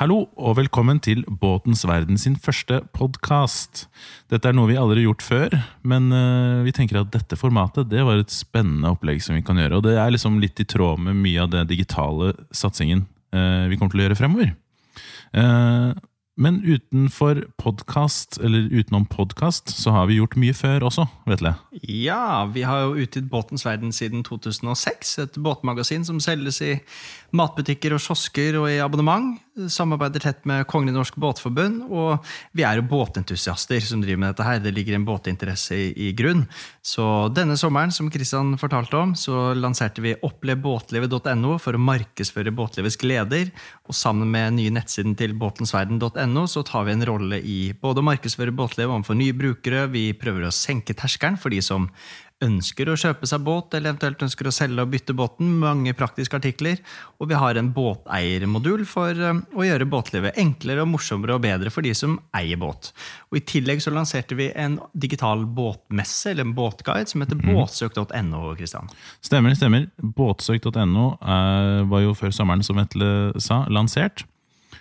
Hallo og velkommen til Båtens verden sin første podkast. Dette er noe vi aldri har gjort før, men uh, vi tenker at dette formatet det var et spennende opplegg som vi kan gjøre. Og det er liksom litt i tråd med mye av den digitale satsingen uh, vi kommer til å gjøre fremover. Uh, men utenfor podkast, eller utenom podkast, så har vi gjort mye før også, Vetle? Ja, vi har jo utgitt Båtens verden siden 2006. Et båtmagasin som selges i matbutikker og kiosker og i abonnement. Samarbeider tett med Kongelig norsk båtforbund. Og vi er jo båtentusiaster som driver med dette her. Det ligger en båtinteresse i, i grunn. Så denne sommeren, som Kristian fortalte om, så lanserte vi opplevbåtlivet.no for å markedsføre båtlivets gleder. Og sammen med nye nettsiden til båtensverden.no så tar vi en rolle i både å markedsføre båtlivet overfor nye brukere, vi prøver å senke terskelen for de som ønsker å kjøpe seg båt, eller eventuelt ønsker å selge og bytte båten. Mange praktiske artikler. Og vi har en båteiermodul for eh, å gjøre båtlivet enklere og morsommere og bedre for de som eier båt. Og I tillegg så lanserte vi en digital båtmesse, eller en båtguide, som heter mm. båtsøk.no. Kristian. Stemmer, stemmer. Båtsøk.no eh, var jo før sommeren, som Vetle sa, lansert.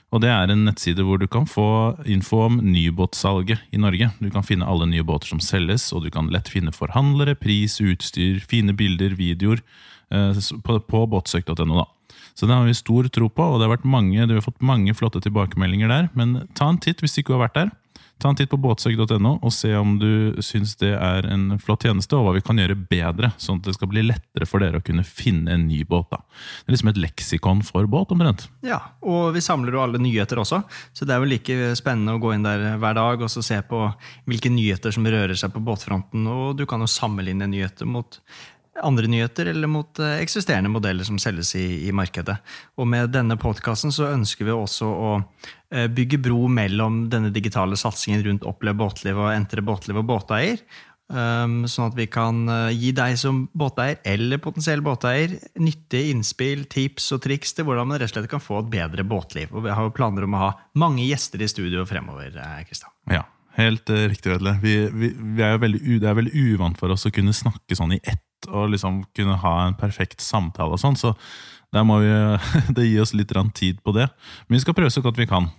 Og Det er en nettside hvor du kan få info om nybåtsalget i Norge. Du kan finne alle nye båter som selges, og du kan lett finne forhandlere, pris, utstyr, fine bilder, videoer eh, på, båtsøk.no. Så det har vi stor tro på, og det har vært mange, du har fått mange flotte tilbakemeldinger der. Men ta en titt hvis du ikke har vært der. Ta en titt på båtsøk.no og se om du syns det er en flott tjeneste, og hva vi kan gjøre bedre, sånn at det skal bli lettere for dere å kunne finne en ny båt. da. Det er liksom et leksikon for båt, omtrent. Ja, og vi samler jo alle nyheter også, så det er jo like spennende å gå inn der hver dag og se på hvilke nyheter som rører seg på båtfronten, og du kan jo sammenligne nyheter mot andre nyheter eller mot eh, eksisterende modeller som selges i, i markedet. Og med denne podkasten så ønsker vi også å eh, bygge bro mellom denne digitale satsingen rundt Opplev båtliv og Entre båtliv og båteier. Um, sånn at vi kan uh, gi deg som båteier eller potensiell båteier nyttige innspill, tips og triks til hvordan man rett og slett kan få et bedre båtliv. Og vi har jo planer om å ha mange gjester i studio fremover. Kristian. Ja, helt riktig. Er det er veldig uvant for oss å kunne snakke sånn i ett og liksom kunne ha en perfekt samtale og sånn. Så der må vi, det gir oss litt tid på det. Men vi skal prøve så godt vi kan.